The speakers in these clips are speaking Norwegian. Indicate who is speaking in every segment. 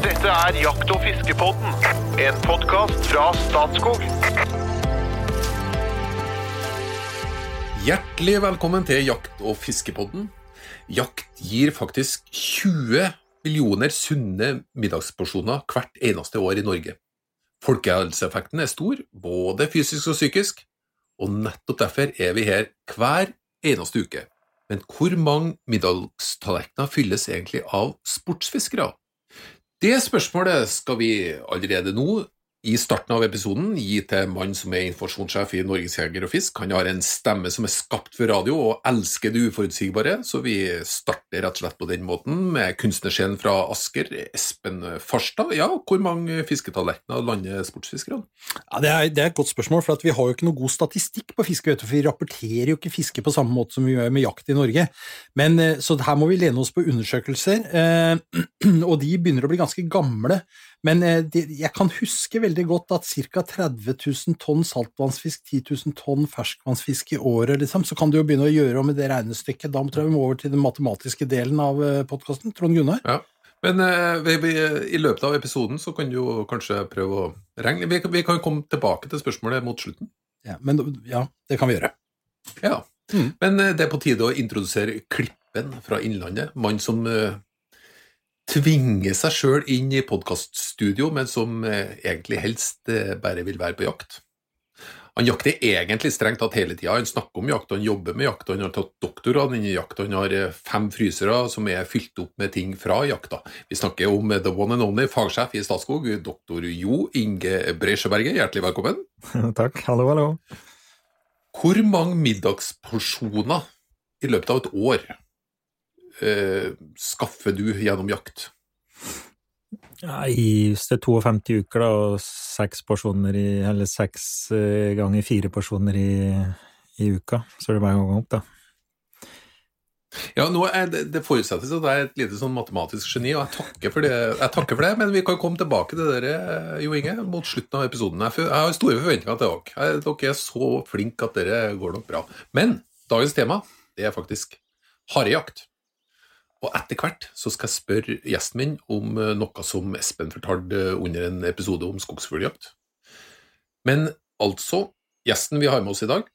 Speaker 1: Dette er Jakt- og fiskepodden, en podkast fra Statskog.
Speaker 2: Hjertelig velkommen til Jakt- og fiskepodden. Jakt gir faktisk 20 millioner sunne middagsporsjoner hvert eneste år i Norge. Folkehelseeffekten er stor, både fysisk og psykisk, og nettopp derfor er vi her hver eneste uke. Men hvor mange middagstallerkener fylles egentlig av sportsfiskere? Det spørsmålet skal vi allerede nå i starten av episoden gi til mannen mann som er informasjonssjef i Norges Jeger og Fisk. Han har en stemme som er skapt for radio og elsker det uforutsigbare, så vi starter rett og slett på den måten med kunstnersjelen fra Asker, Espen Farstad. Ja, hvor mange fisketallerkener lander sportsfiskerne?
Speaker 3: Ja, det, er, det er et godt spørsmål, for vi har jo ikke noe god statistikk på fiske. vet du, for Vi rapporterer jo ikke fiske på samme måte som vi gjør med jakt i Norge. Men, eh, Så her må vi lene oss på undersøkelser, eh, og de begynner å bli ganske gamle. Men eh, jeg kan huske veldig godt at ca. 30 000 tonn saltvannsfisk, 10 000 tonn ferskvannsfisk i året, liksom, så kan du jo begynne å gjøre med det regnestykket. Da tror jeg vi må over til den matematiske delen av podkasten. Trond Gunnar?
Speaker 2: Ja. Men eh, i løpet av episoden så kan du jo kanskje prøve å regne. Vi, kan komme tilbake til spørsmålet mot slutten.
Speaker 3: Ja, men, ja det kan vi gjøre.
Speaker 2: Ja. Mm. Men eh, det er på tide å introdusere Klippen fra Innlandet. Mann som tvinger seg sjøl inn i podkaststudio, men som eh, egentlig helst eh, bare vil være på jakt. Han jakter egentlig strengt tatt hele tida. Han snakker om jakt, han jobber med jakt, han har tatt doktorgrad innen jakt, han har eh, fem frysere som er fylt opp med ting fra jakta. Vi snakker om the one and only fagsjef i Statskog, doktor Jo Inge Bresjeberget. Hjertelig velkommen.
Speaker 4: Takk. Hallo, hallo.
Speaker 2: Hvor mange middagsporsjoner i løpet av et år eh, skaffer du gjennom jakt?
Speaker 4: Nei, hvis det er 52 uker, da, og seks porsjoner i Eller seks eh, ganger fire porsjoner i, i, uka, så er det bare å gå opp, da.
Speaker 2: Ja, nå er det, det forutsettes at jeg er et lite sånn matematisk geni, og jeg takker, for det, jeg takker for det, men vi kan komme tilbake til dere, Jo Inge, mot slutten av episoden. Jeg har store forventninger til dere. Dere er så flinke at dere går nok bra. Men dagens tema det er faktisk harejakt. Og etter hvert så skal jeg spørre gjesten min om noe som Espen fortalte under en episode om skogsfugljakt. Men altså, gjesten vi har med oss i dag,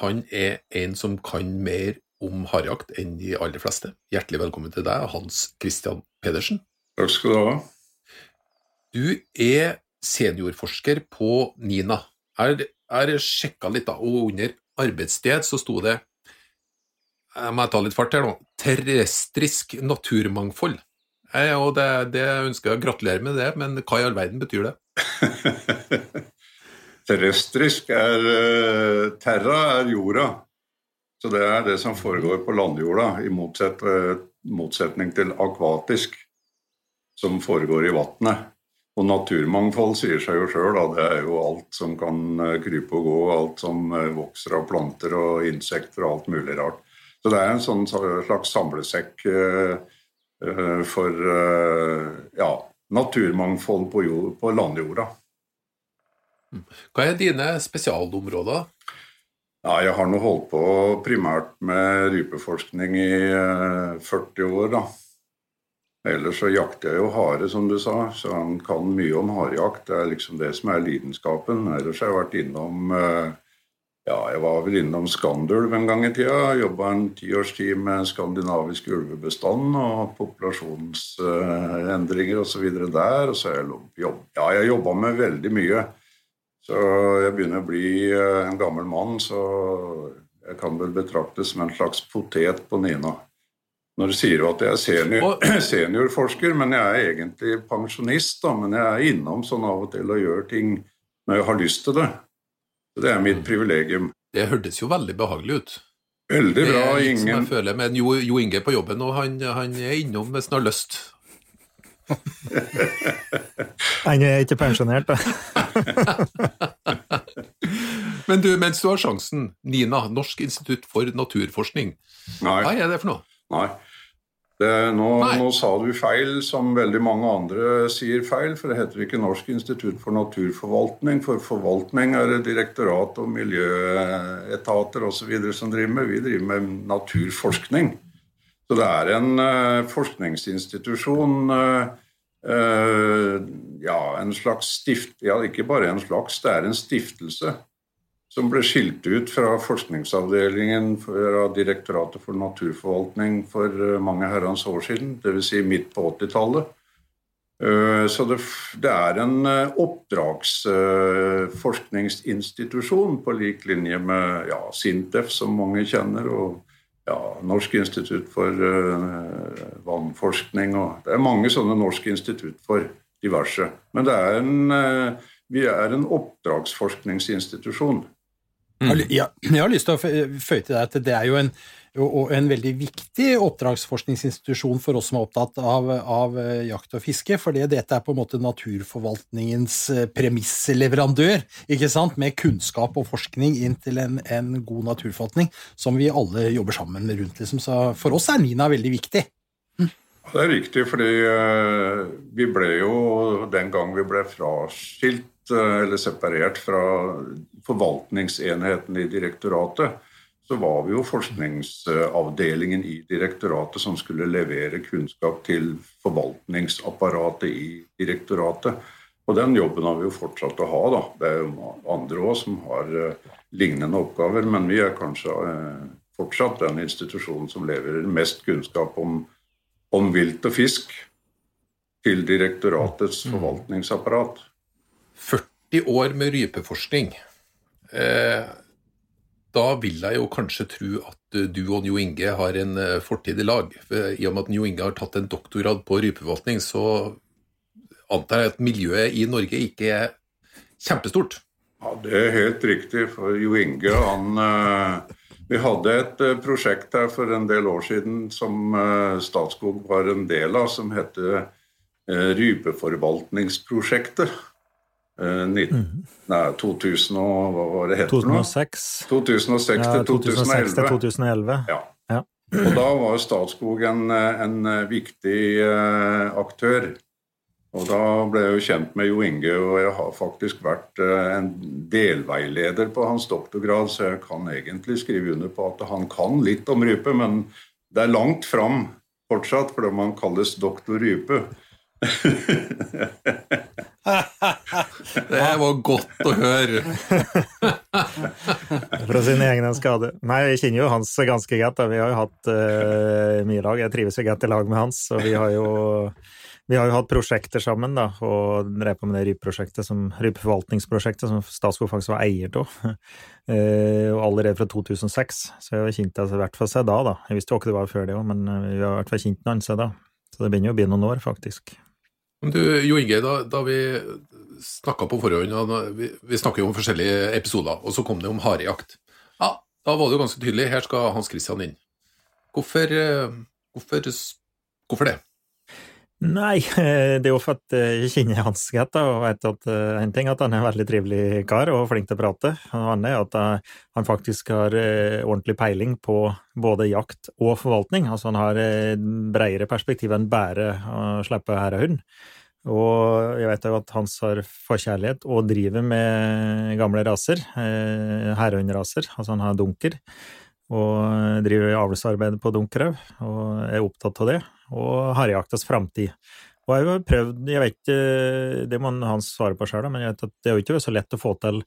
Speaker 2: han er en som kan mer om harejakt enn de aller fleste. Hjertelig velkommen til deg, Hans Christian Pedersen.
Speaker 5: Takk skal du ha.
Speaker 2: Du er seniorforsker på NINA. Jeg har sjekka litt, da, og under arbeidssted så sto det jeg må ta litt fart her nå. Terrestrisk naturmangfold. Jeg, og det, det ønsker jeg å gratulere med det, men hva i all verden betyr det?
Speaker 5: Terrestrisk er Terra er jorda. Så det er det som foregår på landjorda, i motsett, motsetning til akvatisk, som foregår i vannet. Og naturmangfold sier seg jo sjøl, det er jo alt som kan krype og gå, alt som vokser av planter og insekter og alt mulig rart. Så det er en sånn slags samlesekk for ja, naturmangfold på, jord, på landjorda.
Speaker 2: Hva er dine spesialområder?
Speaker 5: Ja, jeg har nå holdt på primært med rypeforskning i 40 år, da. Ellers så jakter jeg jo hare, som du sa, så han kan mye om harejakt. Det er liksom det som er lidenskapen. Ellers har jeg vært innom ja, jeg var vel innom Skandulv en gang i tida. Jobba en tiårstid med skandinavisk ulvebestand og populasjonsendringer osv. der. Og så har jeg jobb, ja, jeg jobba med veldig mye. Så jeg begynner å bli en gammel mann, så jeg kan vel betraktes som en slags potet på Nina. Når du sier at jeg er senior, seniorforsker, men jeg er egentlig pensjonist. da, Men jeg er innom sånn av og til og gjør ting når jeg har lyst til det. Det er mitt privilegium.
Speaker 2: Det hørtes jo veldig behagelig ut.
Speaker 5: Veldig bra.
Speaker 2: Det er litt som jeg føler Men Jo, jo Inge på jobben, og han, han er innom hvis han har lyst.
Speaker 4: Han er ikke pensjonert, da.
Speaker 2: Men du, mens du har sjansen, Nina, Norsk institutt for naturforskning,
Speaker 5: Nei.
Speaker 2: hva er det for noe?
Speaker 5: Nei. Det, nå, nå sa du feil, som veldig mange andre sier feil, for det heter ikke Norsk institutt for naturforvaltning. For forvaltning er det direktorat og miljøetater osv. som driver med. Vi driver med naturforskning. Så det er en uh, forskningsinstitusjon Uh, uh, ja, en slags stift... Ja, ikke bare en slags, det er en stiftelse som ble skilt ut fra forskningsavdelingen fra Direktoratet for naturforvaltning for eh, mange herrens år siden, dvs. Si midt på 80-tallet. Eh, så det, det, er en eh, oppdragsforskningsinstitusjon på lik linje med ja, Sintef, som mange kjenner, og ja, Norsk institutt for vannforskning. Og det er mange sånne norske institutt for diverse. Men er en, vi er en oppdragsforskningsinstitusjon.
Speaker 3: Mm. Jeg, har lyst til å føye til deg at det er jo en, en veldig viktig oppdragsforskningsinstitusjon for oss som er opptatt av, av eh, jakt og fiske, fordi dette er på en måte naturforvaltningens eh, premissleverandør, ikke sant, med kunnskap og forskning inn til en, en god naturforvaltning som vi alle jobber sammen med rundt. Liksom. Så for oss er NINA veldig viktig.
Speaker 5: Mm. Det er viktig, fordi uh, vi ble jo den gang vi ble fraskilt eller separert fra forvaltningsenheten i direktoratet, så var vi jo forskningsavdelingen i direktoratet som skulle levere kunnskap til forvaltningsapparatet i direktoratet. Og den jobben har vi jo fortsatt å ha. da. Det er jo andre òg som har uh, lignende oppgaver, men vi er kanskje uh, fortsatt den institusjonen som leverer mest kunnskap om, om vilt og fisk til direktoratets mm. forvaltningsapparat.
Speaker 2: 40 år med rypeforskning. Eh, da vil jeg jo kanskje tro at eh, du og Jo Inge har en eh, fortid i lag. I og med at Jo Inge har tatt en doktorgrad på rypeforvaltning, så antar jeg at miljøet i Norge ikke er kjempestort.
Speaker 5: Ja, Det er helt riktig. For Jo Inge han Vi hadde et prosjekt her for en del år siden som Statskog var en del av, som heter Rypeforvaltningsprosjektet. 19, mm. nei, 2000 og hva var det het
Speaker 4: 2006.
Speaker 5: 2006 ja, til 2011.
Speaker 4: 2006 2011.
Speaker 5: Ja. ja. Og da var Statskog en, en viktig uh, aktør. Og da ble jeg jo kjent med Jo Inge, og jeg har faktisk vært uh, en delveileder på hans doktorgrad, så jeg kan egentlig skrive under på at han kan litt om rype, men det er langt fram fortsatt, fordi man kalles doktor Rype.
Speaker 2: Det var godt å høre.
Speaker 4: Fra sine egen skade. Nei, jeg kjenner jo Hans ganske godt. Vi har jo hatt uh, mye lag. Jeg trives jo godt i lag med Hans. Og vi har jo, vi har jo hatt prosjekter sammen, da, og drev på med det rypeprosjektet, rypeforvaltningsprosjektet, som Statskog faktisk var eier av. Uh, allerede fra 2006. Så jeg har kjent det i hvert fall siden da, da. Jeg visste jo ikke det var før det òg, men eh, vi har i hvert fall kjent den siden da. Så det begynner jo å bli noen år, faktisk.
Speaker 2: Du, Jo Inge, da, da vi snakka på forhånd, vi, vi snakker jo om forskjellige episoder, og så kom det om harejakt. Ja, da var det jo ganske tydelig. Her skal Hans Christian inn. Hvorfor, eh, hvorfor, hvorfor det?
Speaker 4: Nei, det er jo for at jeg kjenner Hans godt og vet at eh, en ting er at han er en veldig trivelig kar og flink til å prate. En annen er at eh, han faktisk har ordentlig peiling på både jakt og forvaltning. Altså han har bredere perspektiv enn bare å slippe hærehund. Og jeg vet jo at Hans har forkjærlighet og driver med gamle raser, eh, herrehundraser, altså han har dunker. Og driver avlsarbeid på dunkerhaug, og er opptatt av det. Og harrejaktas framtid. Og jeg har prøvd, jeg vet ikke, det må han svare på sjøl, men jeg vet at det er jo ikke så lett å få til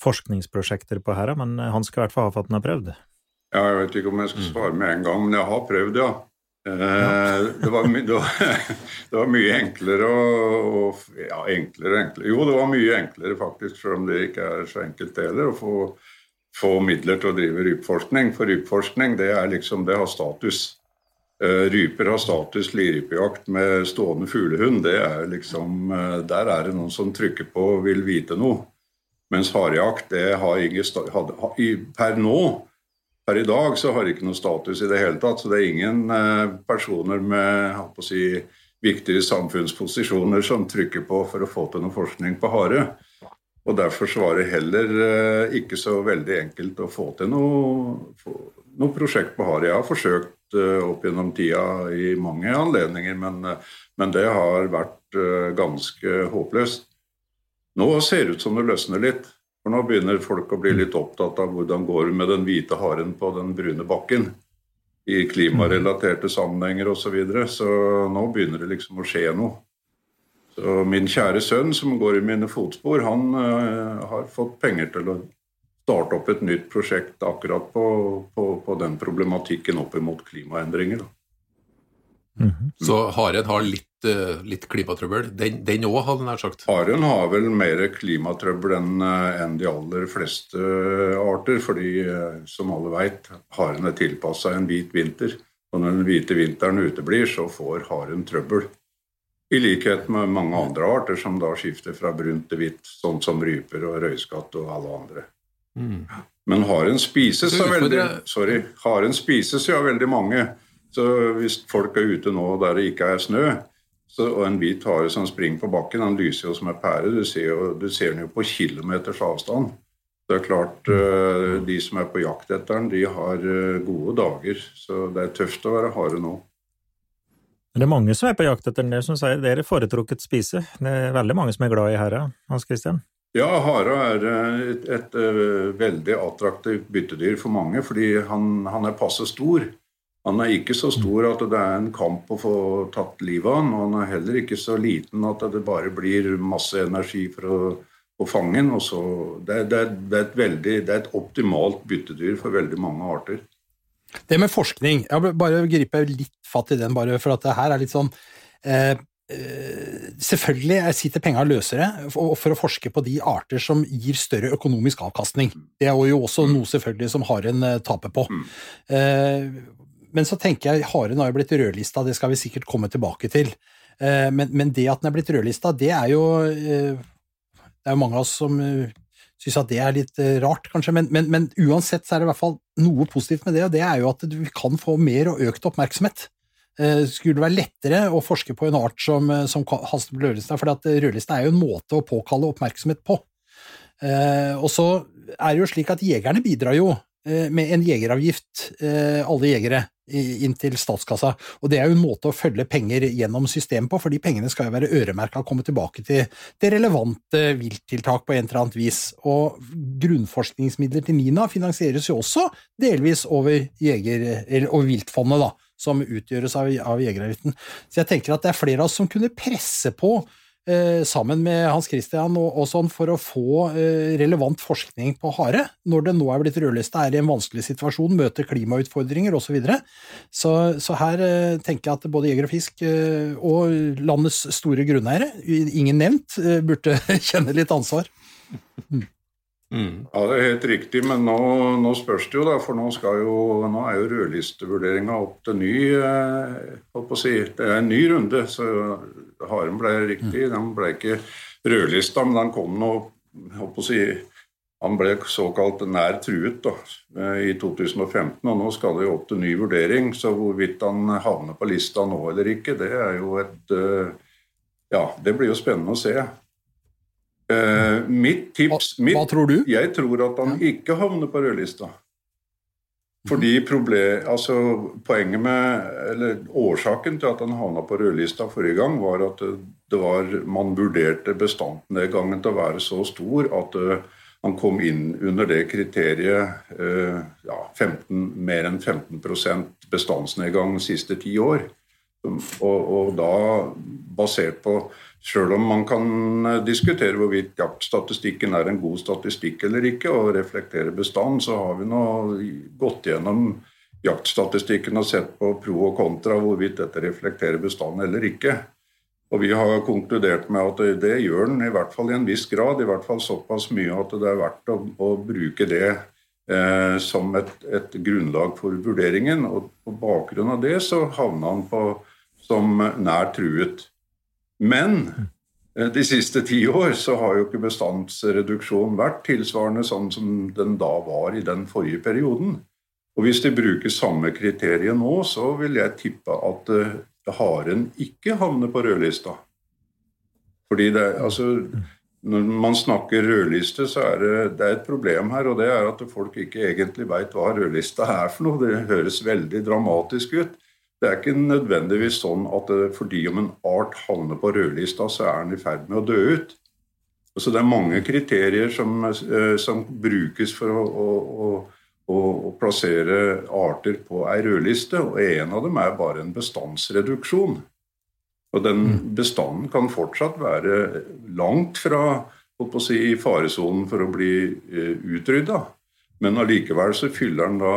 Speaker 4: forskningsprosjekter på her, men han skal i hvert fall ha for at han har prøvd.
Speaker 5: Ja, jeg vet ikke om jeg skal svare med en gang, men jeg har prøvd, ja. Eh, det, var det, var, det, var mye enklere og, Ja, enklere, enklere Jo, det var mye enklere, faktisk, selv om det ikke er så enkelt heller, å få, få midler til å drive rypeforskning. For rypeforskning, det er liksom, det har status. Eh, ryper har status, lirypejakt med stående fuglehund, det er liksom eh, Der er det noen som trykker på og vil vite noe. Mens harejakt, det har ingen Per nå Per i dag så har det ikke noe status i det hele tatt. Så det er ingen eh, personer med si, viktige samfunnsposisjoner som trykker på for å få til noe forskning på hare. Og Derfor var det heller eh, ikke så veldig enkelt å få til noe, noe prosjekt på hare. Jeg har forsøkt eh, opp gjennom tida i mange anledninger, men, men det har vært ganske håpløst. Nå ser det ut som det løsner litt. For nå begynner folk å bli litt opptatt av hvordan går det med den hvite haren på den brune bakken. I klimarelaterte sammenhenger osv. Så, videre. så nå begynner det liksom å skje noe. Så min kjære sønn, som går i mine fotspor, han uh, har fått penger til å starte opp et nytt prosjekt akkurat på, på, på den problematikken opp mot klimaendringer. Da.
Speaker 2: Mm -hmm. Så haren har litt, uh, litt klimatrøbbel? Den òg, hadde nær sagt?
Speaker 5: Haren har vel mer klimatrøbbel enn en de aller fleste arter. Fordi, som alle veit, haren er tilpassa en hvit vinter. Og når den hvite vinteren uteblir, så får haren trøbbel. I likhet med mange andre arter som da skifter fra brunt til hvitt, sånn som ryper og røyskatt og alle andre. Mm. Men haren spises av veldig Sorry. Haren spises jo av veldig mange. Så hvis folk er ute nå der det ikke er snø, så, og en hvit hare som springer på bakken, han lyser jo som en pære. Du ser, jo, du ser den jo på kilometers avstand. Det er klart, eh, De som er på jakt etter den, de har eh, gode dager. Så det er tøft å være hare nå.
Speaker 4: Men det er mange som er på jakt etter den, som sier det er foretrukket spise. Det er veldig mange som er glad i hare, Hans Christian?
Speaker 5: Ja, hare er eh, et, et, eh, veldig attraktivt byttedyr for mange, fordi han, han, er passe stor. Han er ikke så stor at det er en kamp å få tatt livet av han, og han er heller ikke så liten at det bare blir masse energi for å, å fange han. Det, det, det, det er et optimalt byttedyr for veldig mange arter.
Speaker 3: Det med forskning, jeg bare gripe litt fatt i den, bare for at det her er litt sånn eh, eh Selvfølgelig sitter penga løsere for, for, å forske på de arter som gir større økonomisk avkastning. Det er jo også noe selvfølgelig som haren eh, taper på. Mm. Eh, men så tenker jeg, haren har jo blitt rødlista, det skal vi sikkert komme tilbake til. Eh, men, men, det at den er blitt rødlista, det er jo eh, Det er jo mange av oss som syns at det er litt eh, rart, kanskje, men, men, men, uansett så er det i hvert fall noe positivt med det, og det er jo at du kan få mer og økt oppmerksomhet. Eh, skulle det være lettere å forske på en art som, eh, som haster på rødlista, for rødlista er jo en måte å påkalle oppmerksomhet på. Og så er det jo slik at jegerne bidrar jo med en jegeravgift, alle jegere, inn til statskassa. Og det er jo en måte å følge penger gjennom systemet på, for de pengene skal jo være øremerka og komme tilbake til det relevante vilttiltak på en eller annet vis. Og grunnforskningsmidler til NINA finansieres jo også delvis over, jeger, over viltfondet, da, som utgjøres av, av jegeravgiften. Så jeg tenker at det er flere av oss som kunne presse på Eh, sammen med Hans Christian og, og, sånn for å få eh, relevant forskning på hare, når det nå er blitt rødlista, er i en vanskelig situasjon, møter klimautfordringer osv. Så, videre. så Så her eh, tenker jeg at både Jeger og Fisk og landets store grunneiere, ingen nevnt, burde kjenne litt ansvar.
Speaker 5: Mm. Mm. Ja, det er helt riktig, men nå, nå spørs det jo, da. For nå, jo, nå er jo rødlistevurderinga opp til ny eh, si, Det er en ny runde. Så haren ble riktig. Mm. Den ble ikke rødlista, men den kom nå på å si, Han ble såkalt nær truet da, eh, i 2015, og nå skal det jo opp til ny vurdering. Så hvorvidt han havner på lista nå eller ikke, det er jo et eh, Ja, det blir jo spennende å se. Uh, mitt tips
Speaker 3: Hva, hva tror du?
Speaker 5: Jeg tror at han ikke havner på rødlista. Fordi problem, altså poenget med, eller Årsaken til at han havna på rødlista forrige gang, var at det var, man vurderte bestandsnedgangen til å være så stor at uh, han kom inn under det kriteriet uh, ja, 15, mer enn 15 bestandsnedgang de siste ti år. Og, og da basert på Sjøl om man kan eh, diskutere hvorvidt jaktstatistikken er en god statistikk eller ikke, og reflektere bestand, så har vi nå gått gjennom jaktstatistikken og sett på pro og kontra hvorvidt dette reflekterer bestand eller ikke. Og Vi har konkludert med at det gjør den, i hvert fall i en viss grad. I hvert fall såpass mye at det er verdt å, å bruke det eh, som et, et, grunnlag for vurderingen. Og På bakgrunn av det så havna han på, som nær truet. Men eh, de siste ti år så har jo ikke bestandsreduksjonen vært tilsvarende sånn som den da var i den forrige perioden. Og Hvis de bruker samme kriterier nå, så vil jeg tippe at uh, haren ikke havner på rødlista. Fordi det, altså, Når man snakker rødliste, så er det, det er et problem her. Og det er at folk ikke egentlig veit hva rødlista er for noe. Det høres veldig dramatisk ut. Det er ikke nødvendigvis sånn at fordi om en art havner på rødlista, så er den i ferd med å dø ut. Altså det er mange kriterier som, eh, som brukes for å, å, å, å, plassere arter på ei rødliste, og en av dem er bare en bestandsreduksjon. Og den bestanden kan fortsatt være langt fra si, i faresonen for å bli eh, utrydda. Men allikevel så fyller den da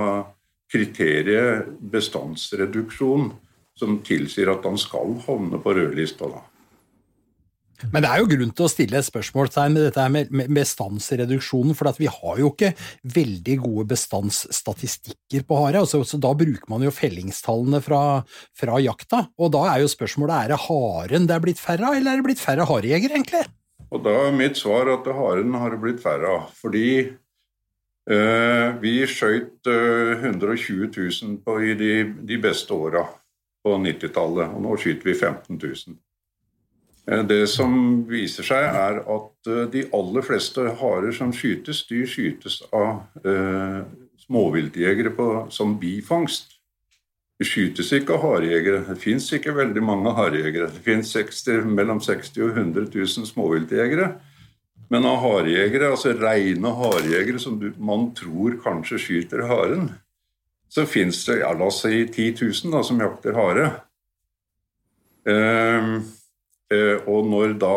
Speaker 5: kriteriet bestandsreduksjon, som tilsier at han skal havne på rødlista. da.
Speaker 3: Men det er jo grunn til å stille et spørsmålstegn med dette med med bestandsreduksjonen, for at vi har jo ikke veldig gode bestandsstatistikker på hare. Altså, så da bruker man jo fellingstallene fra, fra jakta, og da er jo spørsmålet er det haren det er blitt færre av, eller er det blitt færre harejegere, egentlig?
Speaker 5: Og da er mitt svar at haren har det blitt færre av. Fordi vi skjøt eh, 120 000 på, i de, de beste åra på 90-tallet, og nå skyter vi 15 000. Eh, Det som viser seg, er at eh, de aller fleste harer som skytes, de skytes av eh, småviltjegere som bifangst. Det skytes ikke av harejegere. Det fins ikke veldig mange harejegere. Det fins mellom 60 og 100 000 småviltjegere. Men av harejegere, altså reine harejegere som du, man tror kanskje skyter haren, så fins det ja, la oss si 10 000 da, som jakter hare. Ehm, eh, og når da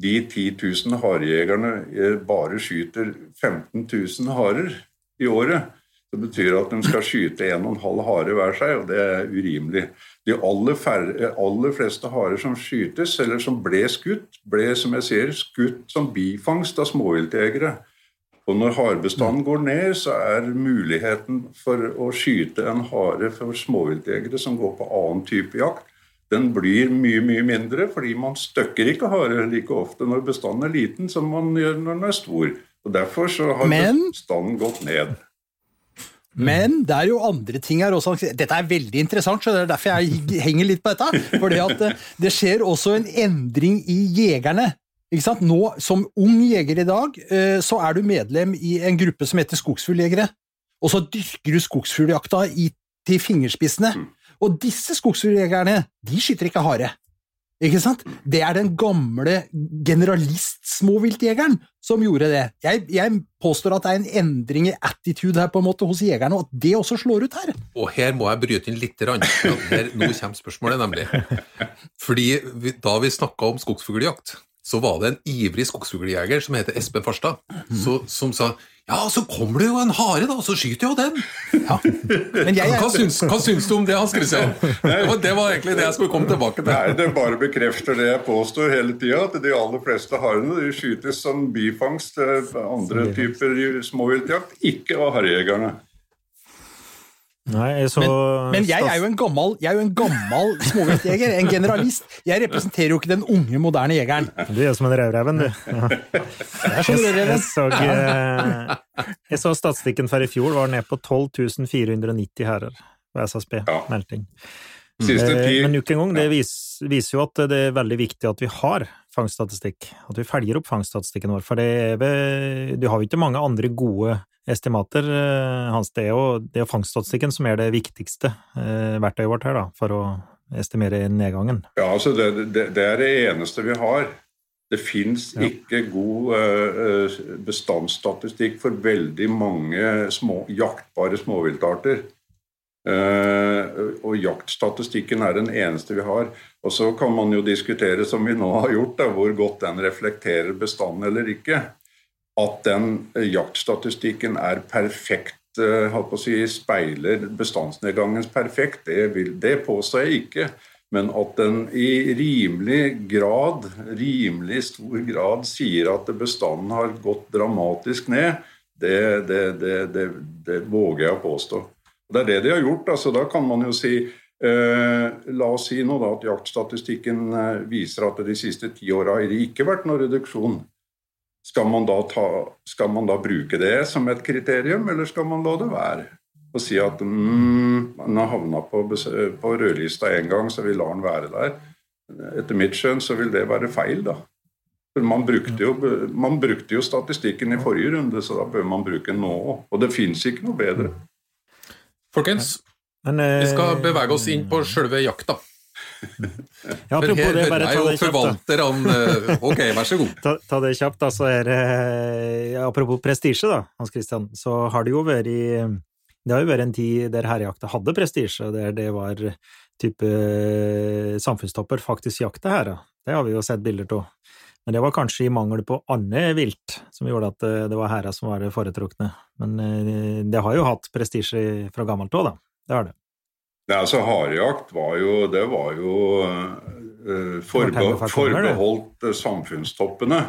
Speaker 5: de 10 000 harejegerne eh, bare skyter 15 000 harer i året, så betyr det at de skal skyte 1,5 hare hver seg, og det er urimelig. De aller, færre, aller fleste harer som skytes, eller som ble skutt, ble som jeg sier, skutt som bifangst av småviltjegere. Og når harebestanden går ned, så er muligheten for å skyte en hare for småviltjegere som går på annen type jakt, den blir mye mye mindre, fordi man støkker ikke hare like ofte når bestanden er liten som man gjør når den er stor. Og Derfor så har
Speaker 3: Men-
Speaker 5: bestanden gått ned.
Speaker 3: Men det er jo andre ting her også. Dette er veldig interessant, så det er derfor jeg henger litt på dette. For det, eh, det skjer også en endring i jegerne. Nå, Som ung jeger i dag, eh, så er du medlem i en gruppe som heter Skogsfugljegere. Og så dyrker du skogsfugljakta i, til fingerspissene. Og disse skogsfugljegerne, de skyter ikke hare. Ikke sant? Det er den gamle generalist-småviltjegeren som gjorde det. Jeg, jeg påstår at det er en endring i attitude her på en måte hos jegerne, og at det også slår ut her.
Speaker 2: Og her må jeg bryte inn litt. grann, for Her, nå kommer spørsmålet, nemlig. Fordi vi, Da vi snakka om skogsfugljakt, så var det en ivrig skogsfugljeger som heter Espen Farstad, så, som sa ja, så kommer det jo en hare, da, og så skyter jo den.
Speaker 3: Ja. Men jeg,
Speaker 2: Hva syns, hva syns du om det, Hans Christian? Det var, det var egentlig det jeg skulle komme tilbake
Speaker 5: Nei. Det bare bekrefter det jeg påstår hele tida, at de aller fleste harene de skytes som bifangst andre typer småviltjakt, ikke av harejegerne.
Speaker 4: Nei, jeg så
Speaker 3: men, men jeg er jo en gammel, jeg er en gammel småviltjeger, en generalist. Jeg representerer jo ikke den unge, moderne jegeren.
Speaker 4: Du er som en rødreven, du. Ja.
Speaker 3: Det
Speaker 4: Jeg, jeg, så, eh, jeg så statistikken for i fjor var ned på 12 490 herrer på SSB.
Speaker 5: Ja.
Speaker 4: Melding. Eh, Men nok en gang, det viser, viser jo at det er veldig viktig at vi har fangststatistikk. At vi følger opp fangststatistikken vår. For det er ved, du har jo ikke mange andre gode estimater, eh, Hans. Det er jo, det er fangststatistikken som er det viktigste eh, verktøyet vårt her, da, for å estimere nedgangen.
Speaker 5: Ja, altså det, det, det er det eneste vi har. Det fins
Speaker 4: Ja.
Speaker 5: ikke god eh, bestandsstatistikk for veldig mange små, jaktbare småviltarter. Uh, og jaktstatistikken er den eneste vi har. Og så kan man jo diskutere, som vi nå har gjort, da, hvor godt den reflekterer bestanden eller ikke. At den eh, jaktstatistikken er perfekt, eh, si, speiler bestandsnedgangens perfekt, det, vil, det påstår jeg ikke. Men at den i rimelig grad, rimelig stor grad, sier at bestanden har gått dramatisk ned, det, det, det, våger jeg å påstå. Og Det er det de har gjort. altså Da kan man jo si eh, La oss si nå da at jaktstatistikken viser at de siste ti åra har det ikke vært noen reduksjon. Skal man, da ta, skal man da bruke det som et kriterium, eller skal man la det være? Og si at mm, man har havna på, på rødlista én gang, så vi lar han være der. Etter mitt skjønn så vil det være feil, da. For man brukte, jo, man brukte jo statistikken i forrige runde, så da bør man bruke den nå òg. Og det fins ikke noe bedre.
Speaker 2: Folkens,
Speaker 4: Men, eh,
Speaker 2: vi skal bevege oss inn på sjølve jakta.
Speaker 4: Ja, apropos
Speaker 2: her
Speaker 4: det, bare ta det kjapt, da.
Speaker 2: eh, Ok, vær så god.
Speaker 4: Ta, ta det kjapt, da, så er det Apropos prestisje, da, Hans Christian, så har det jo vært Det har jo vært en tid der herrejakta hadde prestisje, der det var type samfunnstopper faktisk jakter her. Det har vi jo sett bilder av. Men det var kanskje i mangel på annet vilt som gjorde at det var hæra som var det foretrukne. Men det har jo hatt prestisje fra gammelt òg, da. Det har det.
Speaker 5: Ja, altså Harejakt var jo Det var jo uh, forbe forbeholdt samfunnstoppene.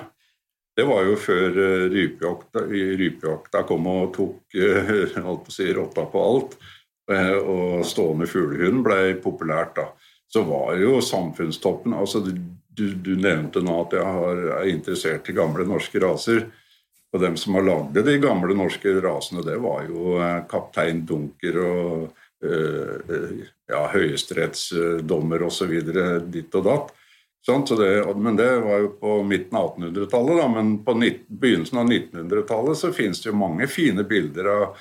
Speaker 5: Det var jo før uh, rypejakta, rypejakta kom og tok uh, si, rotta på alt. Og stående fuglehund ble populært da. Så var jo samfunnstoppen altså du, du, du nevnte nå at jeg har, er interessert i gamle norske raser. Og dem som har lagd de gamle norske rasene, det var jo kaptein Dunker og ja, høyesterettsdommer osv. ditt og datt. Så det, men det var jo på midten av 1800-tallet. Men på begynnelsen av 1900-tallet så finnes det jo mange fine bilder av,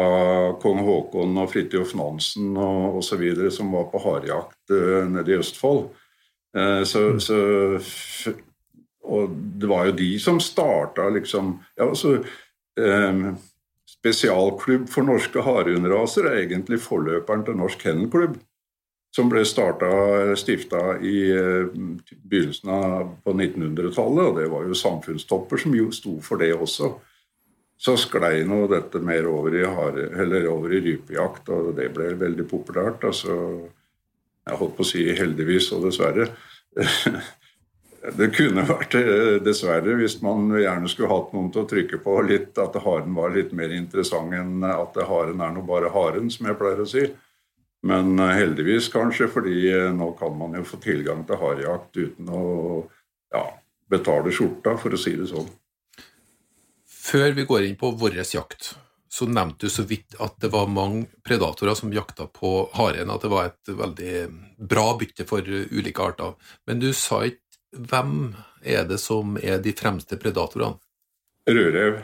Speaker 5: av kong Haakon og Fridtjof Nansen og osv. som var på harejakt uh, nede i Østfold. Uh, så, mm. så, og det var jo de som starta liksom ja, så, um, Spesialklubb for norske harehundraser er egentlig forløperen til Norsk Kennelklubb som ble stifta i eh, begynnelsen av på 1900-tallet. og Det var jo samfunnstopper som jo sto for det også. Så sklei nå dette mer over i, hare, over i rypejakt, og det ble veldig populært. altså Jeg holdt på å si heldigvis og dessverre. Det kunne vært eh, dessverre, hvis man gjerne skulle hatt noen til å trykke på litt, at haren var litt mer interessant enn at haren er nå bare haren, som jeg pleier å si. Men eh, heldigvis, kanskje, fordi eh, nå kan man jo få tilgang til harejakt uten å ja, betale skjorta, for å si det sånn.
Speaker 2: Før vi går inn på vår jakt, så nevnte du så vidt at det var mange predatorer som jakta på haren, at det var et veldig bra bytte for ulike arter. Men du sa ikke hvem er det som er de fremste predatorene?
Speaker 5: Rødrev.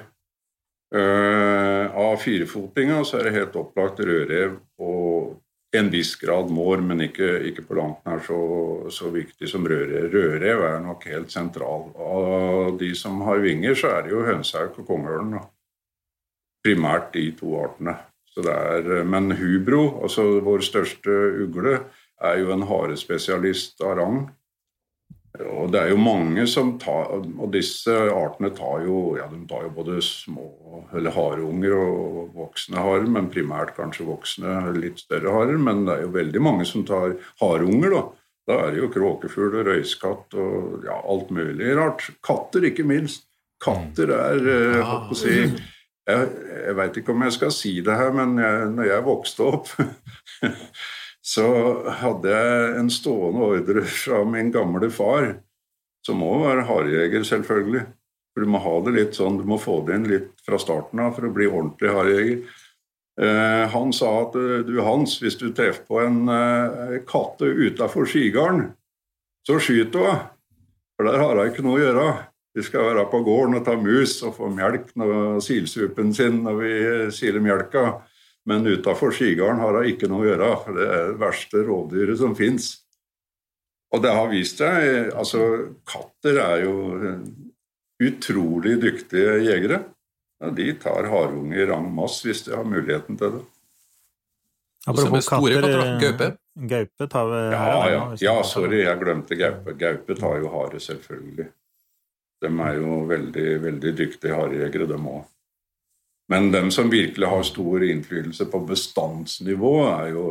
Speaker 5: Uh, av firefotinga så er det helt opplagt rødrev og en viss grad mår, men ikke, ikke på langt nær så, så, viktig som rødrev. Rødrev er nok helt sentral. Av de som har vinger, så er det jo hønsehauk og kongeørn. Primært de to artene. Er, men hubro, altså vår største ugle, er jo en harespesialist av rang. Og det er jo mange som tar Og disse artene tar jo, ja, de tar jo både små eller hareunger og voksne harer, men primært kanskje voksne, litt større harer. Men det er jo veldig mange som tar hareunger, da. Da er det jo kråkefugl og røyskatt og ja, alt mulig rart. Katter, ikke minst. Katter er eh, ja. å si, Jeg, jeg veit ikke om jeg skal si det her, men jeg, når jeg vokste opp så hadde jeg en stående ordre fra min gamle far, som må være harejeger, selvfølgelig. For du må ha det litt sånn, du må få det inn litt fra starten av for å bli ordentlig harejeger. Eh, han sa at eh, du Hans, hvis du treffer på en eh, katte utafor skigarden, så skyt henne. For der har hun ikke noe å gjøre. Vi skal være på gården og ta mus og få melk og silsuppen sin når vi siler melka. Men utafor skigarden har hun ikke noe å gjøre. for Det er det verste rovdyret som fins. Og det har vist seg altså Katter er jo utrolig dyktige jegere. Ja, de tar harunger rang mass hvis de har muligheten til det.
Speaker 4: Apropos katter Gaupe? Gaupe tar vi
Speaker 5: ja, ja. ja, sorry, jeg glemte gaupe. Gaupe tar jo hare, selvfølgelig. De er jo veldig, veldig dyktige harejegere, dem òg. Men dem som virkelig har stor innflytelse på bestandsnivå, er jo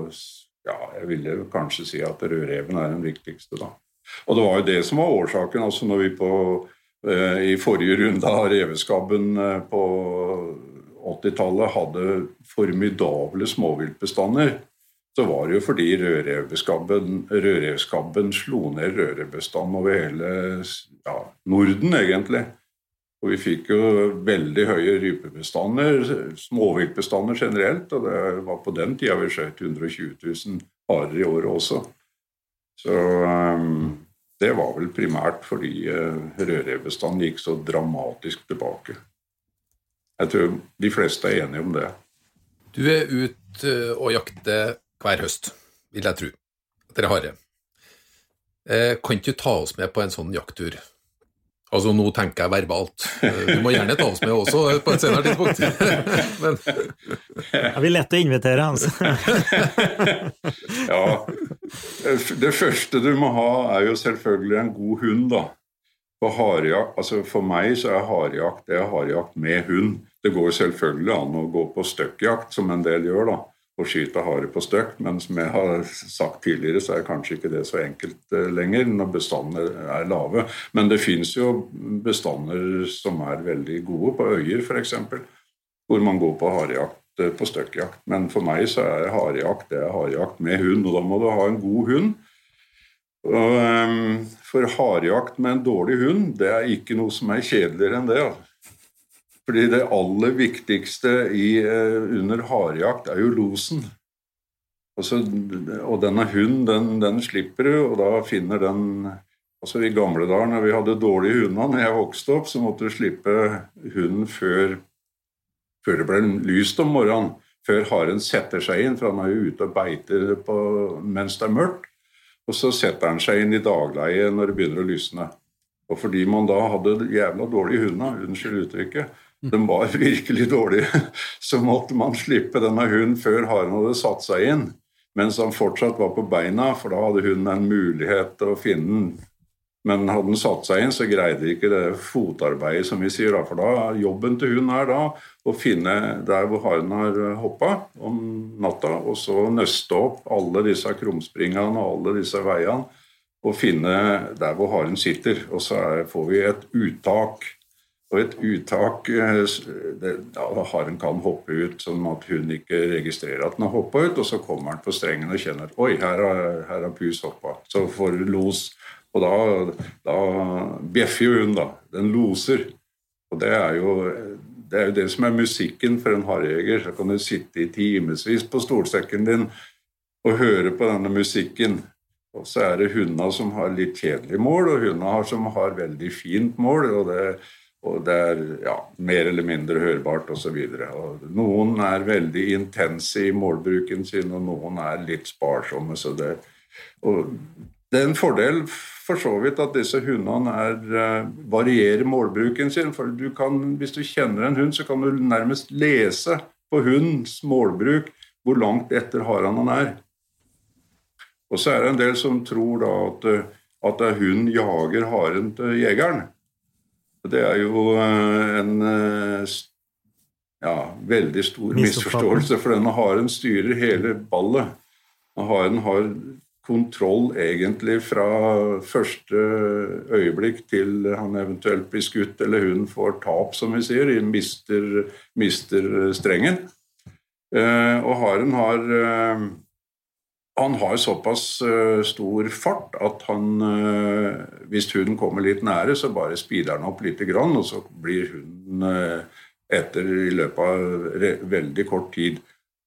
Speaker 5: ja, Jeg ville kanskje si at rødreven er den viktigste, da. Og det var jo det som var årsaken. altså når vi på, eh, i forrige runde av reveskabben eh, på 80-tallet hadde formidable småviltbestander, så var det jo fordi rødrevskabben, slo ned rødrevbestanden over hele ja, Norden, egentlig. Og vi fikk jo veldig høye rypebestander, småviltbestander generelt. Og det var på den tida vi skjøt 120 000 harer i året også. Så um, det var vel primært fordi uh, rødrevbestanden gikk så dramatisk tilbake. Jeg tror de fleste er enige om det.
Speaker 2: Du er ute og jakter hver høst, vil jeg tro. Dere harre. Eh, kan ikke du ta oss med på en sånn jakttur? Altså, nå tenker jeg verbalt. Du må gjerne ta oss med også på et senere tidspunkt. Men
Speaker 4: Det blir lett å invitere, hans.
Speaker 5: Ja. Det første du må ha, er jo selvfølgelig en god hund, da. For, harjakt, altså for meg så er harejakt det er harejakt med hund. Det går selvfølgelig an å gå på støkkjakt, som en del gjør, da å skyte hare på støkk. Men som jeg har sagt tidligere, så er kanskje ikke det så enkelt eh, lenger når bestandene er lave. Men det fins jo bestander som er veldig gode, på øyer f.eks., hvor man går på harejakt eh, på støkkjakt. Men for meg så er harejakt det er harejakt med hund, og da må du ha en god hund. Um, for harejakt med en dårlig hund, det er ikke noe som er kjedeligere enn det. Altså. Fordi det aller viktigste i, uh, under harejakt er jo losen. Altså, og denne hunden, den, den, slipper du, og da finner den altså I gamle dager når vi hadde dårlige hunder når jeg vokste opp, så måtte du slippe hunden før, før det ble lyst om morgenen. Før haren setter seg inn, for han er jo ute og beiter på, mens det er mørkt. Og så setter han seg inn i dagleie når det begynner å lysne. Og fordi man da hadde jævla dårlige hunder, unnskyld uttrykket, de var virkelig dårlige, så måtte man slippe denne hunden før haren hadde satt seg inn. Mens han fortsatt var på beina, for da hadde hunden en mulighet til å finne den men hadde den satt seg inn, så greide de ikke det fotarbeidet, som vi sier. Da. For da, jobben til hun er da å finne der hvor haren har hoppa om natta, og så nøste opp alle disse krumspringene og alle disse veiene, og finne der hvor haren sitter. Og så får vi et uttak. Og et uttak det, Da har en kan hoppe ut sånn at hun ikke registrerer at den har hoppa ut, og så kommer den på strengen og kjenner at oi, her har, pus hoppa. Så får los og da, da bjeffer jo hun, da. Den loser. Og det er, jo, det er jo det som er musikken for en harejeger. Så kan du sitte i timevis på stolsekken din og høre på denne musikken. Og så er det hundene som har litt kjedelig mål, og hundene som har veldig fint mål. og det, og det er ja, mer eller mindre hørbart osv. Noen er veldig intense i målbruken sin, og noen er litt sparsomme. så det, og det er en fordel for så vidt at disse hundene er, uh, varierer målbruken sin. For du kan, hvis du kjenner en hund, så kan du nærmest lese på hundens målbruk hvor langt etter haren han er. Og så er det en del som tror da at, eh, at hunden jager haren til jegeren. Det er jo uh, en uh, ja, veldig stor misforståelse, for denne haren styrer hele ballet. Haren har kontroll egentlig fra første øyeblikk til han eventuelt blir skutt eller hun får tap, som vi sier, mister, mister strengen. Eh, og haren har eh, han har såpass eh, stor fart at han, hvis hunden kommer litt nære, så bare speeder han opp litt, og så blir hunden etter i løpet av veldig kort tid.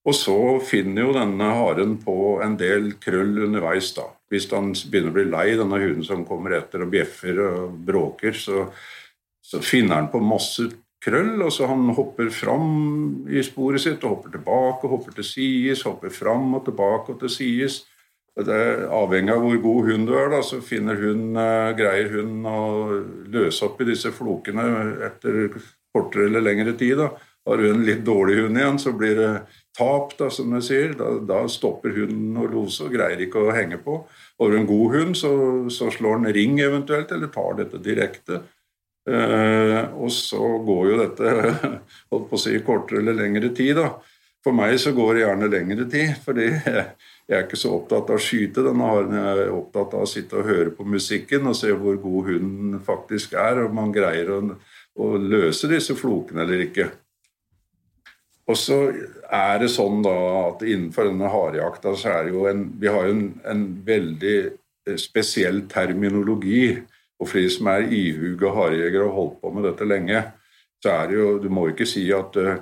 Speaker 5: Og så finner jo denne haren på en del krøll underveis. da. Hvis han begynner å bli lei denne hunden som kommer etter og bjeffer og bråker, så, så finner han på masse krøll. og så Han hopper fram i sporet sitt og hopper tilbake, hopper til sides, hopper fram og tilbake og til sides. Avhengig av hvor god hund du er, da, så hun, uh, greier hun å løse opp i disse flokene etter kortere eller lengre tid. da. Har du en litt dårlig hund igjen, så blir det tap, da, som jeg sier. Da, da stopper hunden å lose og greier ikke å henge på. Har du en god hund, så, så slår den ring eventuelt, eller tar dette direkte. Eh, og så går jo dette holdt på å si, kortere eller lengre tid. da. For meg så går det gjerne lengre tid, fordi jeg, er ikke så opptatt av å skyte denne haren. Jeg er opptatt av å sitte og høre på musikken og se hvor god hunden faktisk er, om man greier å, å løse disse flokene eller ikke. Og så er det sånn da at innenfor denne harejakta så er det jo en Vi har jo en, en veldig eh, spesiell terminologi. Og for de som er ihuga harejegere og har holdt på med dette lenge, så er det jo Du må ikke si at uh,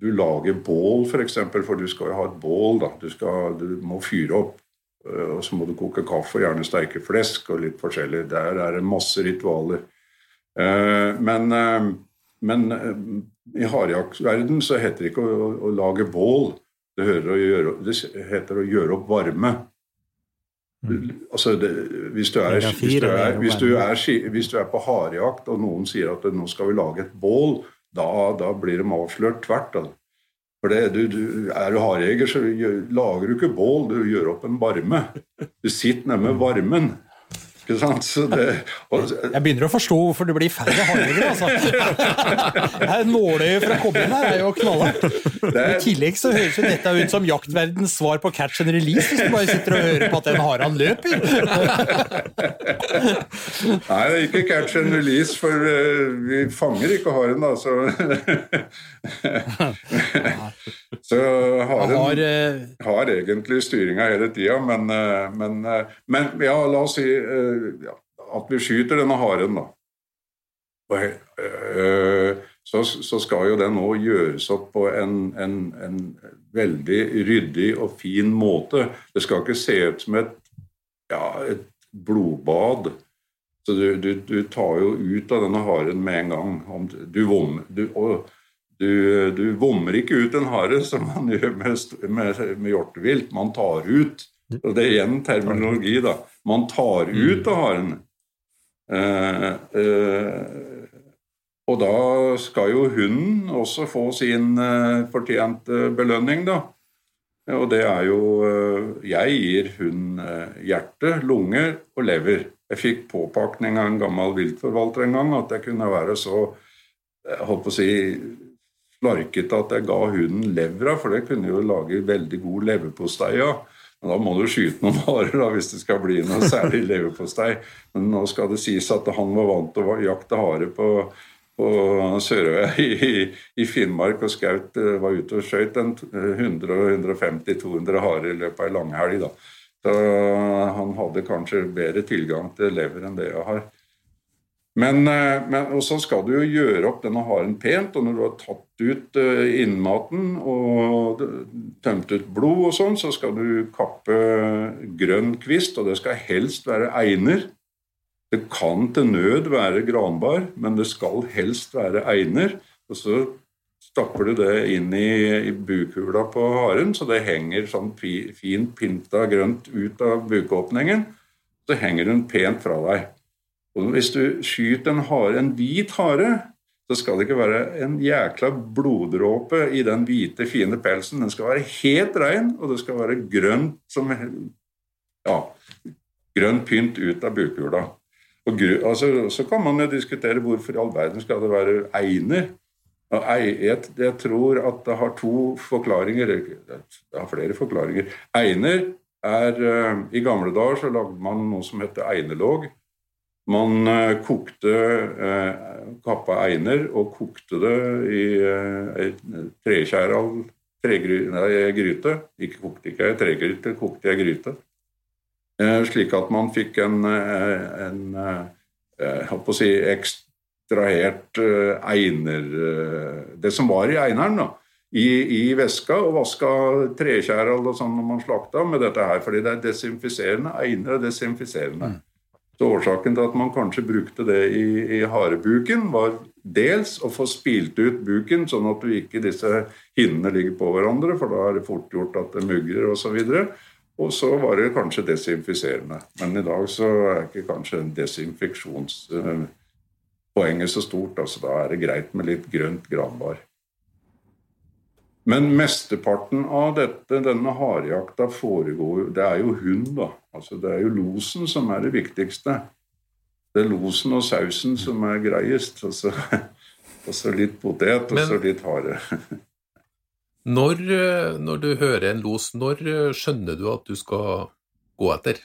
Speaker 5: du lager bål, f.eks., for, eksempel, for du skal jo ha et bål. da, Du, skal, du må fyre opp, uh, og så må du koke kaffe, og gjerne steike flesk og litt forskjellig. Der er det masse ritualer. Uh, men men i harejaktverden så heter det ikke å, å, lage bål. Det, å gjøre, det, heter å gjøre opp varme. Altså, det, hvis, du er, hvis, du er, hvis, du er, hvis du er på harejakt, og noen sier at nå skal vi lage et bål, da, da blir de avslørt tvert. Da. For det, du, du, Er du harejeger, så lager du ikke bål, du gjør opp en varme. Du sitter med varmen. Ikke sant? Det, og,
Speaker 3: Jeg begynner å forstå hvorfor det blir færre handlinger, altså. Nåløyet fra koblingen her er jo knallhardt. I tillegg så høres jo dette ut som jaktverdens svar på catch and release, hvis du bare sitter og hører på at den haren løper.
Speaker 5: Nei, det er ikke catch and release, for eh, vi fanger ikke haren, da. Så, så haren
Speaker 3: har eh,
Speaker 5: har egentlig styringa hele tida, men, eh, men, men ja, la oss si ja, at vi skyter denne haren, da. Eh, så, så skal jo den nå gjøres opp på en, en, en veldig ryddig og fin måte. Det skal ikke se ut som et, ja, et blodbad. Så du, du, du tar jo ut av denne haren med en gang. Du, vom, du, vommer ikke ut en hare som man gjør med, med, med hjortevilt. Man tar ut. Og det er igjen terminologi, da. Man tar ut av haren. Eh, eh, og da skal jo hunden også få sin eh, fortjente belønning, da. Og det er jo eh, Jeg gir hunden eh, hjerte, lunger og lever. Jeg fikk påpakning av en gammel viltforvalter en gang at jeg kunne være så jeg holdt på å si slarkete at jeg ga hunden levra, for det kunne jo lage veldig god leverpostei av. da må du skyte noen harer hvis det skal bli noe særlig leverpostei. Men nå skal det sies at han var vant til å jakte hare på, på Sørøya i, i Finnmark og skaut eh, var ute og skjøt 100-150-200 harer i løpet av ei langhelg. da. Så han hadde kanskje bedre tilgang til lever enn det jeg har. Men, eh, men og så skal du jo gjøre opp denne haren pent, og når du har tatt ut eh, innmaten og tømt ut blod og sånn, så skal du kappe grønn kvist, og det skal helst være einer. Det kan til nød være granbar, men det skal helst være einer. Og så stapper du det inn i, i bukhula på haren, så det henger sånn fint pynta grønt ut av bukåpningen. Så henger den pent fra deg. Og hvis du skyter en hare, en hvit hare, så skal det ikke være en jækla bloddråpe i den hvite, fine pelsen. Den skal være helt rein, og det skal være grønt som Ja, grønn pynt ut av bukhula. Og altså, så kan man jo diskutere hvorfor i all verden skal det være einer. Og eiet, jeg, tror at det har to forklaringer. Det har flere forklaringer. Einer er eh, I gamle dager så lagde man noe som heter einerlåg. Man eh, kokte eh, kappa einer og kokte det i eh, ei trekjæral tregry, gryte. Ikke kokte ikke ei tregryte, kokte i gryte. Eh, slik at man fikk en, eh, en eh, jeg å si ekstrahert eh, einer eh, Det som var i eineren, da. I, i veska og vaska trekjæral og sånn når man slakta med dette her, fordi det er desinfiserende. Einer er desinfiserende. Så årsaken til at man kanskje brukte det i, i harebuken, var dels å få spilt ut buken, sånn at du ikke disse hinnene ligger på hverandre, for da er det fort gjort at det mugrer osv. Og så var det kanskje desinfiserende. Men i dag så er ikke kanskje desinfeksjonspoenget så stort. altså Da er det greit med litt grønt granbar. Men mesteparten av dette, denne harejakta foregår Det er jo hund, da. Altså Det er jo losen som er det viktigste. Det er losen og sausen som er greiest. Og så, og så litt potet, og så litt hare.
Speaker 2: Når, eh, når du hører en los, når eh, skjønner du at du skal gå etter?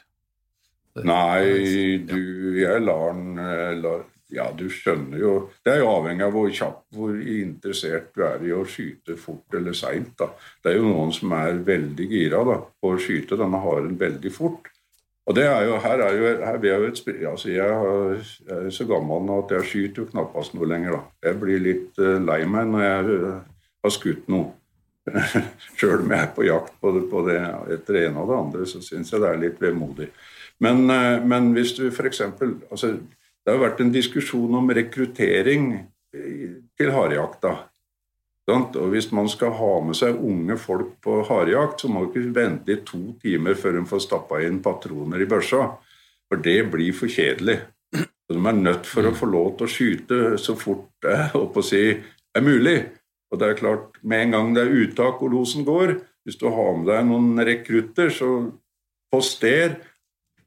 Speaker 5: Nei, du, jeg lar den eh, Ja, du skjønner jo Det er jo avhengig av hvor kjapp, hvor interessert du er i å skyte fort eller seint. Det er jo noen som er veldig gira da, på å skyte denne haren veldig fort. Og det er jo, her er jo, her er jo et, altså jeg er så gammel nå at jeg skyter jo knappast noe lenger. da. Jeg blir litt eh, lei meg når jeg eh, har skutt noe. Sjøl om jeg er på jakt på det, på det etter det ene og det andre, så syns jeg det er litt vemodig. Men, eh, men hvis du f.eks. Altså, det har vært en diskusjon om rekruttering til harejakta. Og Hvis man skal ha med seg unge folk på harejakt, så må du ikke vente i to timer før de får stappa inn patroner i børsa. For det blir for kjedelig. Så de er nødt for å få lov til å skyte så fort det si, er mulig. Og det er klart, Med en gang det er uttak og losen går, hvis du har med deg noen rekrutter, så poster,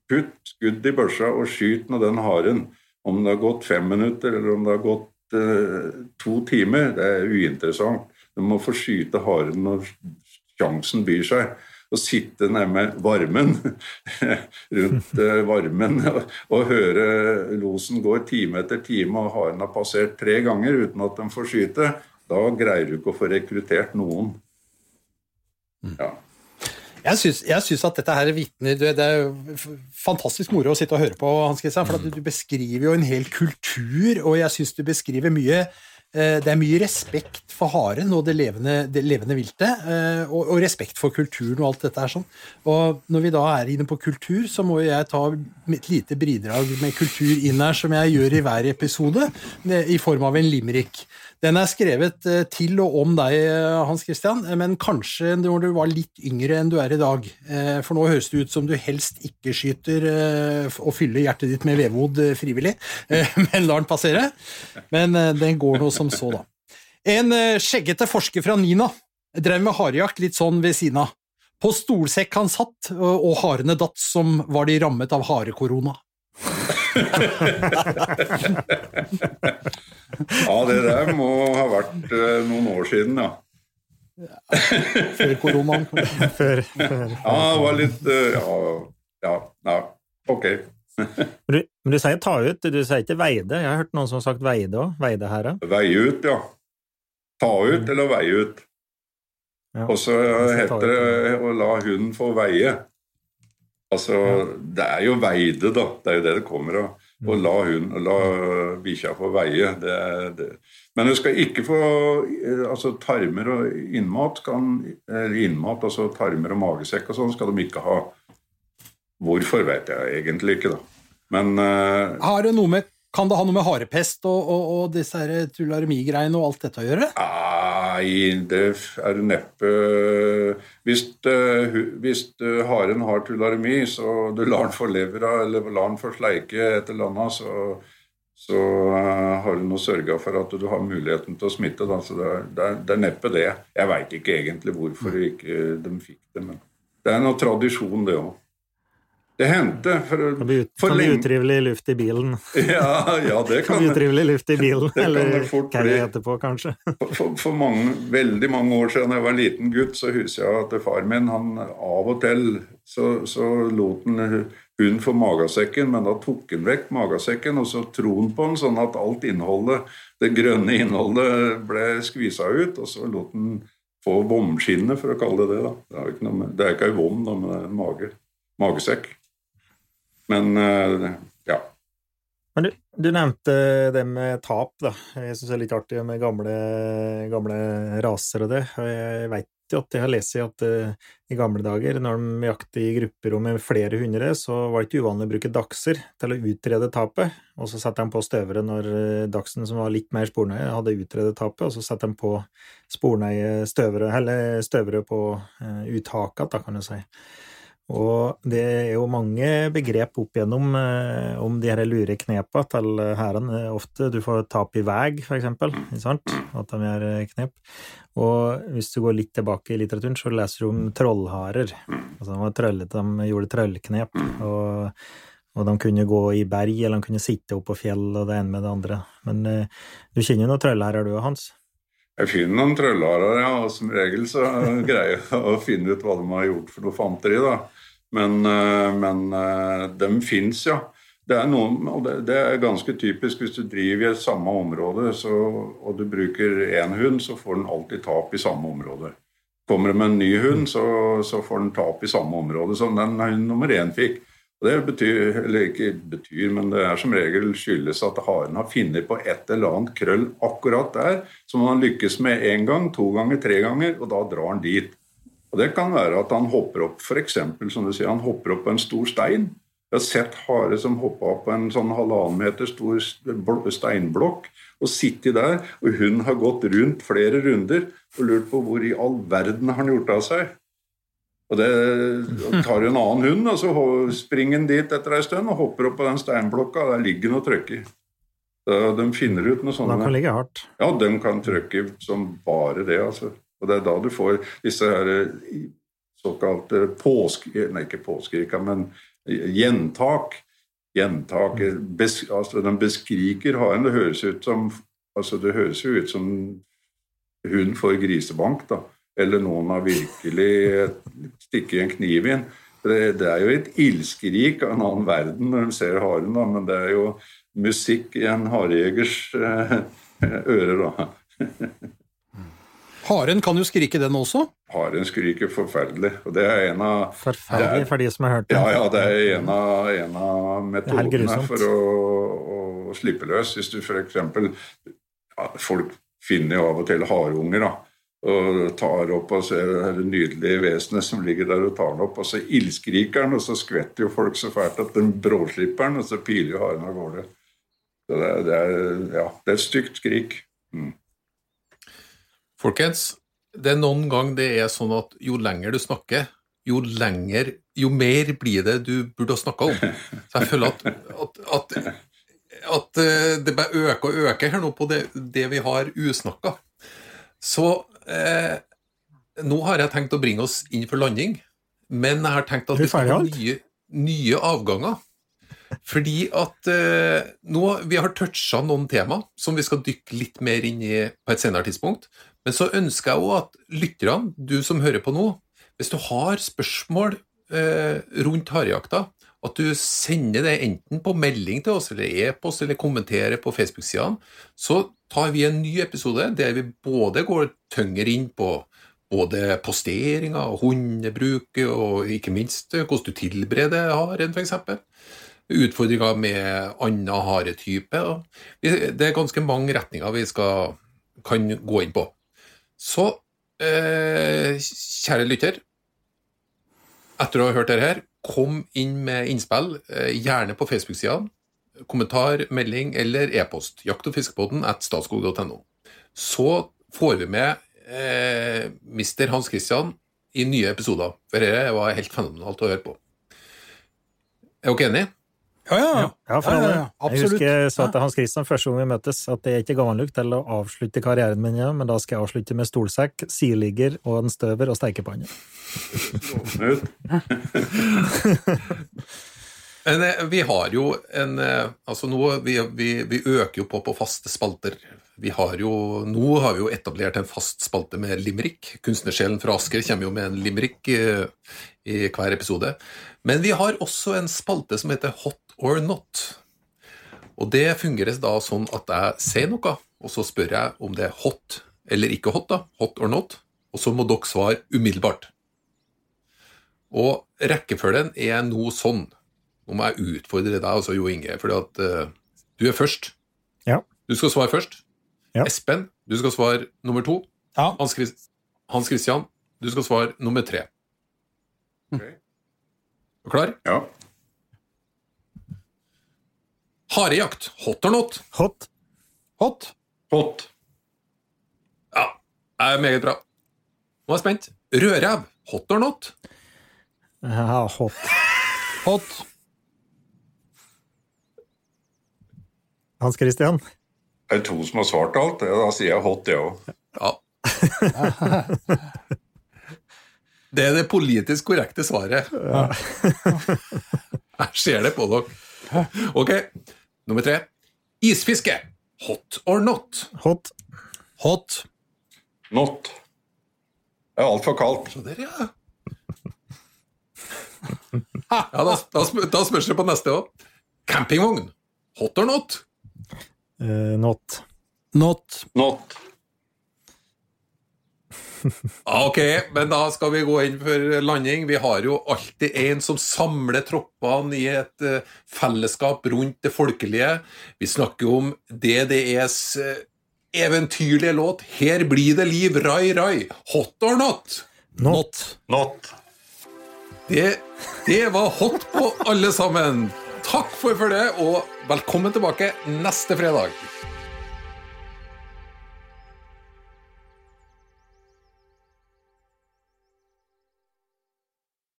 Speaker 5: putt skudd i børsa og skyt med den haren. Om det har gått fem minutter eller om det har gått eh, to timer, det er uinteressant. Du må få skyte haren når sjansen byr seg. Å sitte nærme varmen, rundt uh, varmen, og, og, høre losen går time etter time, og haren har passert tre ganger uten at den får skyte, da greier du ikke å få rekruttert noen.
Speaker 3: Ja. Jeg syns, jeg syns, at dette her vitner Det er fantastisk moro å sitte og høre på, Hans Christian, for du beskriver jo en hel kultur, og jeg syns du beskriver mye eh, det er mye respekt for haren og det levende, det levende viltet, eh, og, og, respekt for kulturen og alt dette her sånn. Og når vi da er inne på kultur, så må jeg ta mitt lite bidrag med kultur inn her, som jeg gjør i hver episode, i form av en limerick. Den er skrevet eh, til og om deg, eh, Hans Christian, eh, men kanskje når du var litt yngre enn du er i dag. For nå høres det ut som du helst ikke skyter og fyller hjertet ditt med vevod frivillig, men lar den passere. Men den går nå som så, da. En skjeggete forsker fra Nina drev med harejakt litt sånn ved siden av. På stolsekk han satt, og harene datt som var de rammet av harekorona.
Speaker 5: ja, det der må ha vært uh, noen år siden, ja.
Speaker 3: før koronaen,
Speaker 4: kanskje. Før, før,
Speaker 5: Ja, det var litt uh, Ja, ja, ja. ok.
Speaker 4: men, du, men, du, sier ta ut, du sier ikke veide. Jeg har hørt noen som har sagt veide òg. Veide her,
Speaker 5: Veie ut, ja. Ta ut mm. eller veie ut. Ja. Og så heter det å la hunden få veie. Altså, det er jo veide, da. Det er jo det det kommer av. Å la, hun, la bikkja få veie. Det, det. Men du skal ikke få altså Tarmer og innmat, kan, innmat, altså tarmer og magesekk og sånn, skal de ikke ha. Hvorfor vet jeg egentlig ikke, da. Men uh,
Speaker 3: Har det noe med kan det ha noe med harepest og, og, og disse tularemi-greiene og alt dette å gjøre?
Speaker 5: Nei, det er neppe Hvis, uh, hvis uh, haren har tularemi, så du lar den få levra eller lar den få sleike et eller annet, så, så uh, har du nå sørga for at du har muligheten til å smitte. Da. Så det er, det, er, det er, neppe det. Jeg veit ikke egentlig hvorfor ikke de fikk det, men det er noe tradisjon, det òg. Det hendte for,
Speaker 4: Kan bli, ut, for kan bli utrivelig luft i bilen.
Speaker 5: Ja, ja det kan,
Speaker 4: kan bli utrivelig luft i bilen, det eller det etterpå, kanskje.
Speaker 5: For, for, mange, veldig mange år siden jeg var en liten gutt, så husker jeg at far min han av og til så, så lot han hunden få magasekken, men da tok han vekk magasekken, og så tro på den, sånn at alt innholdet, det grønne innholdet ble skvisa ut, og så lot han få vomskinnet, for å kalle det det. da. Det er, ikke noe, det er ikke ei vom, men det er en mage, magesekk. Men eh, ja.
Speaker 4: Men du, du, nevnte det med tap, da. Jeg syns det er litt artig med gamle, gamle raser og det. Jeg veit jo at jeg har lest at uh, i gamle dager, når de jakter i grupper og med flere hundre, så var det ikke uvanlig å bruke dachser til å utrede tapet. Og så satte de på støvere når uh, dachsen, som var litt mer spornøye, hadde utredet tapet, og så satte de på spornøye støvere, eller støvere på uh, uttaket, da, kan du si. Og det er jo mange begrep opp igjennom eh, om de her lure knepa til hæren. Ofte du får tap i veg, for eksempel, sant? at de gjør eh, knep. Og hvis du går litt tilbake i litteraturen, så leser du om trollharer. Altså de var trøllete, de gjorde trøllknep. Og, og, de kunne gå i berg, eller de kunne sitte opp på fjell, og det ene med det andre. Men eh, du kjenner jo noen trollharer du, og Hans?
Speaker 5: Jeg finner noen trøllharer, ja. Og som regel så greier jeg å finne ut hva de har gjort for noe fanteri, da. Men, eh, men dem de fins, ja. Det er, noen, og det, er ganske typisk hvis du driver i samme område så, og du bruker én hund, så får den alltid tap i samme område. Kommer det med en ny hund, så, så får den tap i samme område som den hund nummer én fikk. Og Det betyr, eller ikke betyr, men det er som regel skyldes at haren har funnet på et eller annet krøll akkurat der, som han lykkes med én gang, to ganger, tre ganger, og da drar han dit. Og Det kan være at han hopper opp for eksempel, som du sier, han hopper opp på en stor stein, Jeg har sett hare som hoppa opp på en sånn halvannen meter stor steinblokk og sittet der. Og hun har gått rundt flere runder og lurt på hvor i all verden har han gjort av seg. Og det tar en annen hund, og så springer han dit etter ei stund og hopper opp på den steinblokka, og der ligger han og trykker. De finner ut noe sånt.
Speaker 4: De kan ligge hardt.
Speaker 5: Ja, de kan trykke som bare det, altså. Og det er da du får disse her eh, såkalte påske... Nei, ikke påskrika, men gjentak. Gjentak bes, altså Den beskriker haren. Det høres ut som altså det høres jo ut som hun får grisebank, da. Eller noen har virkelig stikket en kniv inn. Det, det, er jo et ildskrik av en annen verden når de ser haren, da, men det er jo musikk i en harejegers eh, ører, da.
Speaker 3: Haren kan jo skrike, den også?
Speaker 5: Haren skriker forferdelig. og det er en av
Speaker 4: Forferdelig for de som har hørt det.
Speaker 5: Ja, ja, det er en av, en av metodene for å, å, slippe løs. Hvis du f.eks. Ja, folk finner jo av og til hareunger, da. Og tar opp og ser det nydelige vesenet som ligger der og tar den opp. Og så ildskriker den, og så skvetter jo folk så fælt at den bråslipper den, og så piler jo haren av gårde. Så det er, det er, ja, det er et stygt skrik. Mm.
Speaker 2: Folkens, det er noen gang det er sånn at jo lenger du snakker, jo lenger, jo mer blir det du burde ha snakka om. Så jeg føler at, at, at, at eh, det bare øker og øker her nå på det, det vi har usnakka. Så eh, nå har jeg tenkt å bringe oss inn for landing, men jeg har tenkt at vi skal ha nye, nye avganger. Fordi at eh, nå, Vi har toucha noen tema som vi skal dykke litt mer inn i på et senere tidspunkt. Men så ønsker jeg òg at lytterne, du som hører på nå, hvis du har spørsmål eh, rundt harejakta, at du sender det enten på melding til oss, eller e-post, eller kommenterer på Facebook-sidene, så tar vi en ny episode der vi både går tyngre inn på både posteringer, hundebruket og ikke minst hvordan du tilbereder haren, f.eks. Utfordringer med annen haretype. Det er ganske mange retninger vi skal, kan gå inn på. Så eh, kjære lytter, etter å ha hørt dette her, kom inn med innspill, eh, gjerne på Facebook-sida. Kommentar, melding eller e-post. Jakt- og fiskebåten at statskog.no. Så får vi med eh, Mr. Hans Christian i nye episoder. For dette var helt fenomenalt å høre på. Er dere enige?
Speaker 3: Ja, ja.
Speaker 4: ja, for ja, ja, Jeg husker jeg sa til Hans Christian første gang vi møttes, at det er ikke gammel nok til å avslutte karrieren min, ja, men da skal jeg avslutte med stolsekk, sideligger og en støver og steikepanne.
Speaker 2: Men eh, vi har jo en eh, Altså nå vi, vi, vi, øker jo på på faste spalter. Vi har jo, nå har vi jo etablert en fast spalte med limerick. Kunstnersjelen fra Asker kommer jo med en limerick i, i hver episode. Men vi har også en spalte som heter Hot or not. Og det fungerer da sånn at jeg sier noe, og så spør jeg om det er hot eller ikke hot. da, Hot or not. Og så må dere svare umiddelbart. Og rekkefølgen er nå sånn. Nå må jeg utfordre deg, altså, Jo Inge, fordi at uh, du er først.
Speaker 4: Ja.
Speaker 2: Du skal svare først.
Speaker 4: Ja.
Speaker 2: Espen, du skal svare nummer to.
Speaker 3: Ja.
Speaker 2: Hans, Hans Christian, du skal svare nummer tre.
Speaker 5: Okay.
Speaker 2: Er du klar?
Speaker 5: Ja.
Speaker 2: Harejakt. Hot or not?
Speaker 4: Hot.
Speaker 3: Hot.
Speaker 5: Hot.
Speaker 2: Ja, det er meget bra. Nå er jeg spent. Rødrev. Hot or not?
Speaker 4: Ja, hot.
Speaker 3: Hot.
Speaker 4: Hans Christian?
Speaker 5: Det er to som har svart alt. Da sier jeg hot, jeg òg.
Speaker 2: Ja. Det er det politisk korrekte svaret. Ja. Jeg ser det på dere. Ok, nummer tre. Isfiske. Hot or not?
Speaker 4: Hot.
Speaker 3: Hot.
Speaker 5: Not. Det er altfor kaldt.
Speaker 2: Så der, ja. Ja, da, da, da spørs det på neste òg. Campingvogn. Hot or not?
Speaker 4: Uh, not.
Speaker 3: Not.
Speaker 5: Not.
Speaker 2: Ok, men da skal vi gå inn for landing. Vi har jo alltid en som samler troppene i et uh, fellesskap rundt det folkelige. Vi snakker om DDEs uh, eventyrlige låt 'Her blir det liv, rai, rai'. Hot or not?
Speaker 4: Not.
Speaker 5: Not.
Speaker 2: Det, det var hot på alle sammen. Takk for følget, og velkommen tilbake neste fredag.